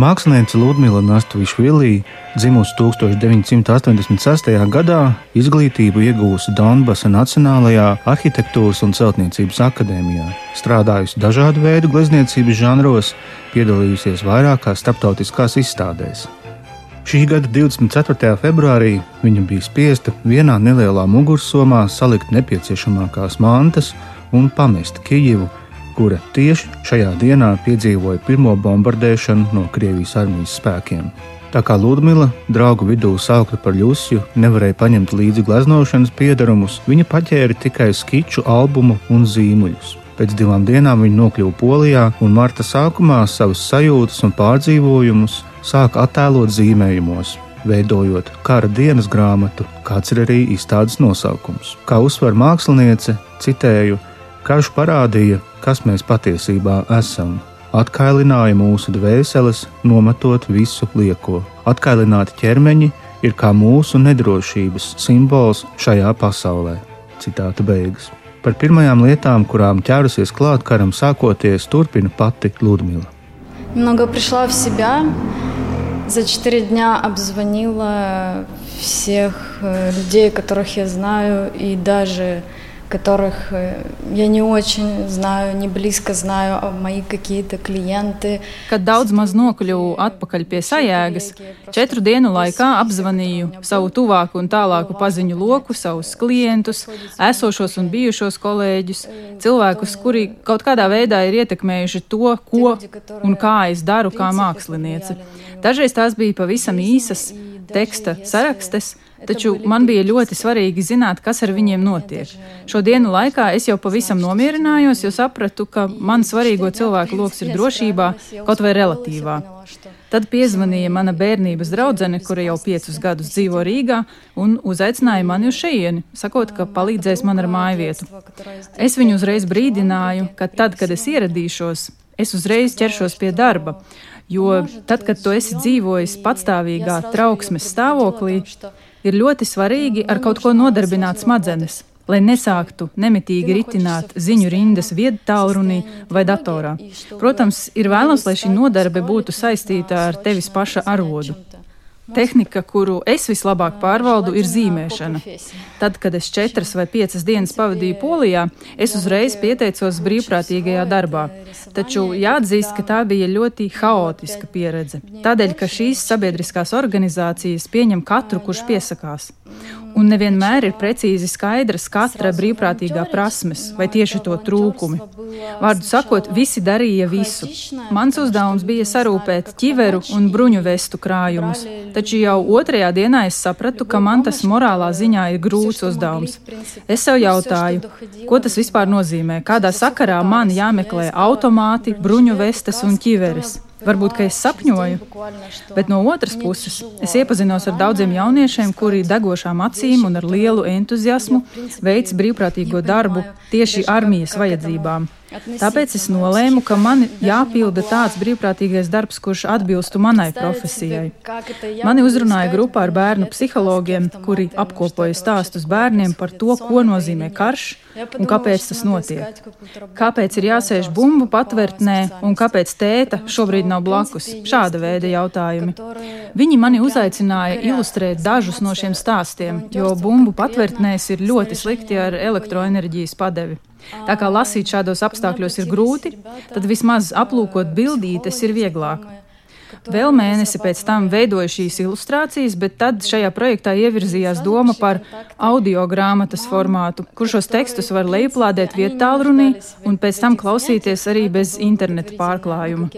Mākslinieca Ludmila Nastuvišvilī, dzimusi 1986. gadā, izglītību iegūsi Donbasa Nacionālajā arhitektūras un celtniecības akadēmijā, strādājusi dažādu veidu glezniecības žanros, piedalījusies vairākās starptautiskās izstādēs. Šī gada 24. februārī viņa bija spiesta vienā nelielā mugursomā salikt nepieciešamākās mantas un pamest Kijivu kura tieši šajā dienā piedzīvoja pirmo bombardēšanu no Krievijas armijas spēkiem. Tā kā Ludmila, draugu vidū saukta par Ļusiju, nevarēja paņemt līdzi gleznošanas piedarumus, viņa paķēra tikai skiču albumu un zīmuļus. Pēc divām dienām viņa nokļuva Polijā un marta sākumā savas sajūtas un pārdzīvojumus sāka attēlot zīmējumos, veidojot kara dienas grāmatu, kāds ir arī izstādes nosaukums. Kā uzsver māksliniece, citēju: Karš parādīja, kas mēs patiesībā esam. Atkailināja mūsu dvēseles, nometot visu lieko. Atkailināti ķermeņi ir kā mūsu nedrošības simbols šajā pasaulē. Citāta beigas. Par pirmajām lietām, kurām ķērusies klāt karam sākoties, turpina pati Ludmila. Много пришла в себя. За четыре дня обзвонила всех людей, которых я знаю, и даже которых э, я не очень знаю, не близко знаю, а мои какие-то клиенты. Kad daudz maz nokļuvu atpakaļ pie sajēgas, četru dienu laikā apzvanīju savu tuvāku un tālāku paziņu loku, savus klientus, esošos un bijušos kolēģus, cilvēkus, kuri kaut kādā veidā ir ietekmējuši to, ko un kā es daru kā māksliniece. Dažreiz tās bija pavisam īsas teksta sarakstes, Taču man bija ļoti svarīgi zināt, kas ar viņiem notiek. Šo dienu laikā es jau pavisam nomierinājos, jo sapratu, ka man svarīgo cilvēku lokus ir drošībā, kaut vai relatīvā. Tad piezvanīja mana bērnības draudzene, kura jau piecus gadus dzīvo Rīgā, un uzaicināja mani uz šejieni, sakot, ka palīdzēs man ar māju vietu. Es viņu uzreiz brīdināju, ka tad, kad es ieradīšos, es uzreiz ķeršos pie darba. Jo tad, kad tu esi dzīvojis patstāvīgā trauksmes stāvoklī, ir ļoti svarīgi ar kaut ko nodarbināt smadzenes, lai nesāktu nemitīgi ritināt ziņu rindas viedtālrunī vai datorā. Protams, ir vēlams, lai šī nodarbe būtu saistīta ar tevis paša arodu. Tehnika, kuru es vislabāk pārvaldu, ir zīmēšana. Tad, kad es četras vai piecas dienas pavadīju Polijā, es uzreiz pieteicos brīvprātīgajā darbā. Taču jāatzīst, ka tā bija ļoti haotiska pieredze. Tādēļ, ka šīs sabiedriskās organizācijas pieņem katru, kurš piesakās un nevienmēr ir precīzi skaidras katra brīvprātīgā prasmes vai tieši to trūkumi. Vārdu sakot, visi darīja visu. Mans uzdevums bija sarūpēt ķiveru un bruņu vestu krājumus, taču jau otrajā dienā es sapratu, ka man tas morālā ziņā ir grūts uzdevums. Es sev jautāju, ko tas vispār nozīmē, kādā sakarā man jāmeklē automāti, bruņu vestes un ķiveres. Varbūt, ka es sapņoju, bet no otras puses es iepazinos ar daudziem jauniešiem, kuri degošām acīm un ar lielu entuziasmu veic brīvprātīgo darbu tieši armijas vajadzībām. Tāpēc es nolēmu, ka man jāpilda tāds brīvprātīgais darbs, kurš atbilstu manai profesijai. Mani uzrunāja grupā ar bērnu psihologiem, kuri apkopoja stāstus bērniem par to, ko nozīmē karš un kāpēc tas notiek. Kāpēc ir jāsēž bumbu patvērtnē un kāpēc tēta šobrīd nav blakus? Šāda veida jautājumi. Viņi mani uzaicināja ilustrēt dažus no šiem stāstiem, jo bumbu patvērtnēs ir ļoti slikti ar elektroenerģijas padevi. Tā kā lasīt šādos apstākļos ir grūti, tad vismaz aplūkot bildītes ir vieglāk. Vēl mēnesi pēc tam veidoju šīs ilustrācijas, bet tad šajā projektā ievirzījās doma par audio grāmatas formātu, kur šos tekstus var lejuplādēt vietālrunī un pēc tam klausīties arī bez interneta pārklājuma.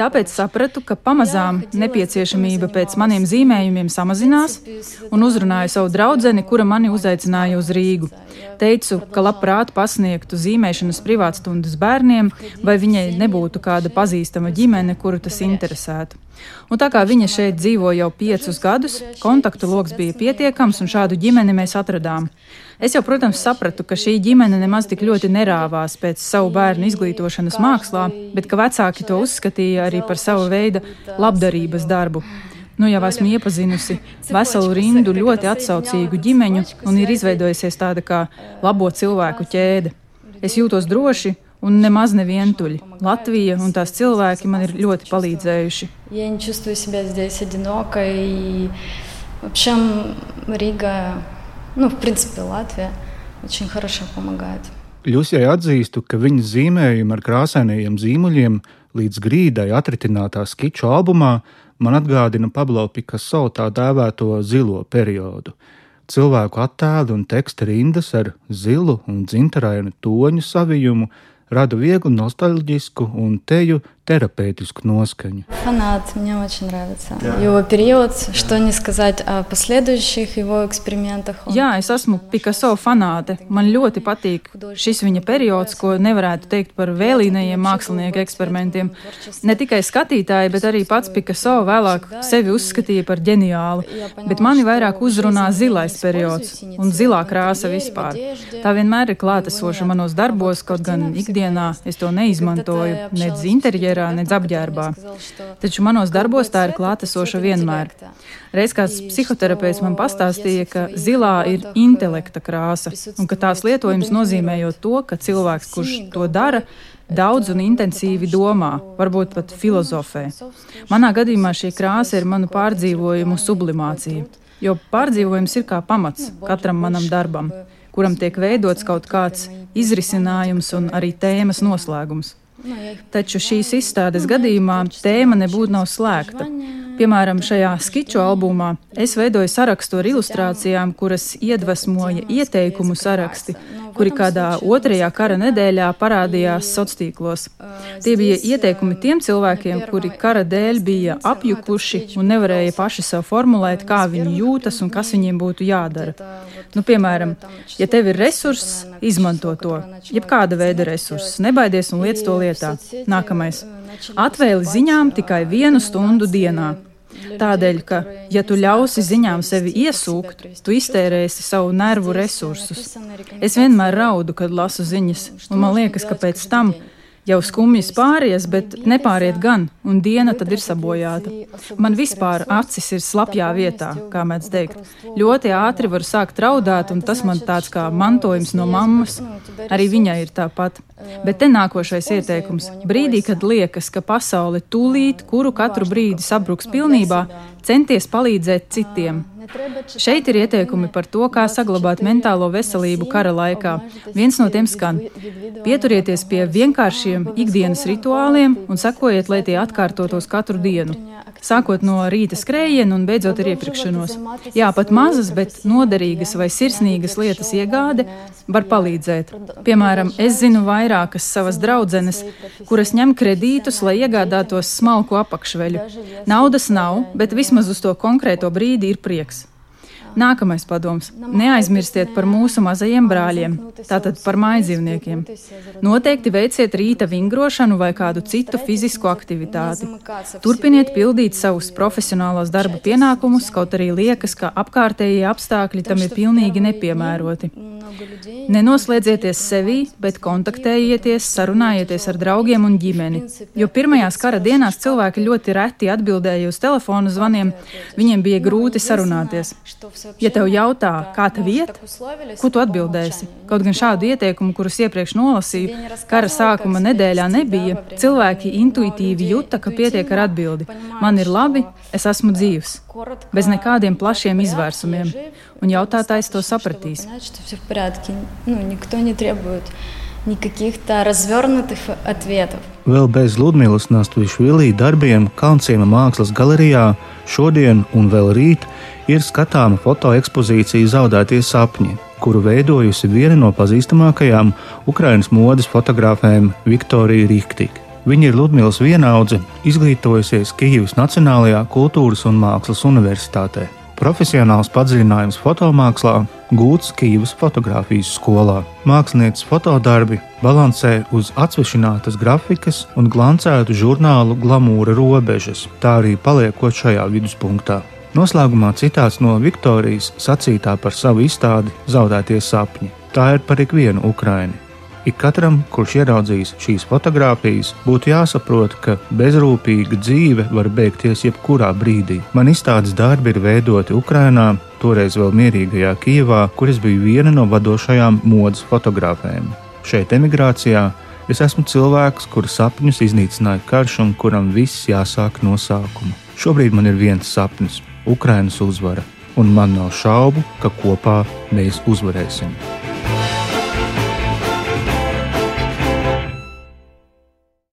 Tāpēc sapratu, ka pamazām nepieciešamība pēc maniem zīmējumiem samazinās un uzrunāju savu draudzeni, kura mani uzaicināja uz Rīgu. Teicu, ka labprāt pasniegtu zīmēšanas privātstundas bērniem, vai viņai nebūtu kāda pazīstama ģimene, kuru tas interesētu. Un tā kā viņa šeit dzīvo jau piecus gadus, kontaktu lokus bija pietiekams, un šādu ģimeni mēs atradām. Es jau, protams, sapratu, ka šī ģimene nemaz tik ļoti nerāvās pēc savu bērnu izglītošanas mākslā, bet ka vecāki to uzskatīja arī par savu veidu labdarības darbu. Nu, jau esmu iepazinusi veselu rindu ļoti atsaucīgu ģimeņu, un ir izveidojusies tāda kā labo cilvēku ķēde. Es jūtos droši un nemaz nevientuļi. Latvija un tās cilvēki man ir ļoti palīdzējuši. Ļus jau atzīstu, ka viņa zīmējumi ar krāsainajiem zīmuļiem līdz grīdai atritinātā skiču albumā man atgādina Pablo Picasso tā dēvēto zilo periodu cilvēku attēli un teksta rindas ar zilu un dzintarainu toņu savijumu rada vieglu nostalģisku un teju терапевтическую носкань. Фанат, мне очень нравится. Да. Его период, что не сказать о последующих его экспериментах. Он... Jā, es esmu Picasso fanāte. Man ļoti patīk šis viņa periods, ko nevarētu teikt par vēlīnajiem mākslinieku eksperimentiem. Ne tikai skatītāji, bet arī pats Picasso vēlāk sevi uzskatīja par ģeniālu, bet mani vairāk uzrunā zilais periods un zilā krāsa vispār. Tā vienmēr ir klātesoša manos darbos, kaut gan ikdienā es to neizmantoju, nedz interjerā vērā, nedz apģērbā. Taču manos darbos tā ir klātesoša vienmēr. Reiz kāds psihoterapeits man pastāstīja, ka zilā ir intelekta krāsa un ka tās lietojums nozīmējot to, ka cilvēks, kurš to dara, daudz un intensīvi domā, varbūt pat filozofē. Manā gadījumā šī krāsa ir manu pārdzīvojumu sublimācija, jo pārdzīvojums ir kā pamats katram manam darbam, kuram tiek veidots kaut kāds izrisinājums un arī tēmas noslēgums. Taču šīs izstādes gadījumā tēma nebūtu nav slēgta. Piemēram, šajā skiču albumā es veidoju sarakstu ar ilustrācijām, kuras iedvesmoja ieteikumu saraksti, kuri kādā otrajā kara nedēļā parādījās sociālos. Tie bija ieteikumi tiem cilvēkiem, kuri kara dēļ bija apjukuši un nevarēja paši sev formulēt, kā viņi jūtas un kas viņiem būtu jādara. Nu, piemēram, ja tev ir resurss, izmanto to. Jebkāda veida resurss, nebaidies un liec to lietā. Nākamais. Atvēli ziņām tikai vienu stundu dienā. Tādēļ, ka, ja tu ļausi ziņām sevi iesūkt, tu iztērēsi savu nervu resursus. Es vienmēr raudu, kad lasu ziņas, un man liekas, ka pēc tam Jau skumjas pāries, bet nepāriet gan, un diena tad ir sabojāta. Man vispār acis ir slapjā vietā, kā mēdz teikt. Ļoti ātri var sākt raudāt, un tas man tāds kā mantojums no mammas. Arī viņai ir tāpat. Bet te nākošais ieteikums. Brīdī, kad liekas, ka pasaule tūlīt, kuru katru brīdi sabruks pilnībā, centies palīdzēt citiem. Šeit ir ieteikumi par to, kā saglabāt mentālo veselību kara laikā. Viens no tiem skan: Pieturieties pie vienkāršiem ikdienas rituāliem un sekojiet, lai tie atkārtotos katru dienu. Sākot no rīta skrējiena un beidzot ar iepirkšanos. Jā, pat mazas, bet noderīgas vai sirsnīgas lietas iegāde var palīdzēt. Piemēram, es zinu vairākas savas draudzenes, kuras ņem kredītus, lai iegādātos smalku apakšveļu. Naudas nav, bet vismaz uz to konkrēto brīdi ir prieks. Nākamais padoms - neaizmirstiet par mūsu mazajiem brāļiem, tātad par mājdzīvniekiem. Noteikti veiciet rīta vingrošanu vai kādu citu fizisku aktivitāti. Turpiniet pildīt savus profesionālos darba pienākumus, kaut arī liekas, ka apkārtējie apstākļi tam ir pilnīgi nepiemēroti. Nenoslēdzieties sevī, bet kontaktējieties, sarunājieties ar draugiem un ģimeni. Jo pirmajās kara dienās cilvēki ļoti reti atbildēja uz telefonu zvaniem, viņiem bija grūti sarunāties. Ja tev jautā, kā tev iet, ko tu atbildēsi? Kaut gan šādu ieteikumu, kurus iepriekš nolasīju, kara sākuma nedēļā nebija, cilvēki intuitīvi juta, ka pietiek ar atbildi. Man ir labi, es esmu dzīvs, bez nekādiem plašiem izvērsumiem, un jautātājs to sapratīs. Никаких-то развернутых ответов. Vēl bez Ludmīlas Nastvišvilī darbiem Kalnciema mākslas galerijā šodien un vēl rīt ir skatāma fotoekspozīcija Zaudētie sapņi, kuru veidojusi viena no pazīstamākajām Ukraiņas modes fotogrāfēm Viktorija Rīktika. Viņa ir Ludmīlas vienaudze, izglītojusies Kijivas Nacionālajā kultūras un mākslas universitātē. Profesionāls padziļinājums fotomākslā gūts Kijavas fotografijas skolā. Mākslinieces fotodarbi balansē uz atsvešinātas grafikas un glancētu žurnālu glamūra robežas, tā arī paliekot šajā viduspunktā. Noslēgumā citāts no Viktorijas sacītā par savu izstādi Zaudētie sapņi. Tā ir par ikvienu Ukraini. Ik katram, kurš ieraudzījis šīs fotogrāfijas, būtu jāsaprot, ka bezrūpīga dzīve var beigties jebkurā brīdī. Man izstādes darbi ir veidoti Ukrajinā, toreiz vēl mierīgajā Kijavā, kur es biju viena no vadošajām modes fotogrāfēm. Šeit emigrācijā Es esmu cilvēks, kura sapņus iznīcināja karš un kuram viss jāsāk no sākuma. Šobrīd man ir viens sapnis - Ukrainas uzvara, un man nav šaubu, ka kopā mēs uzvarēsim.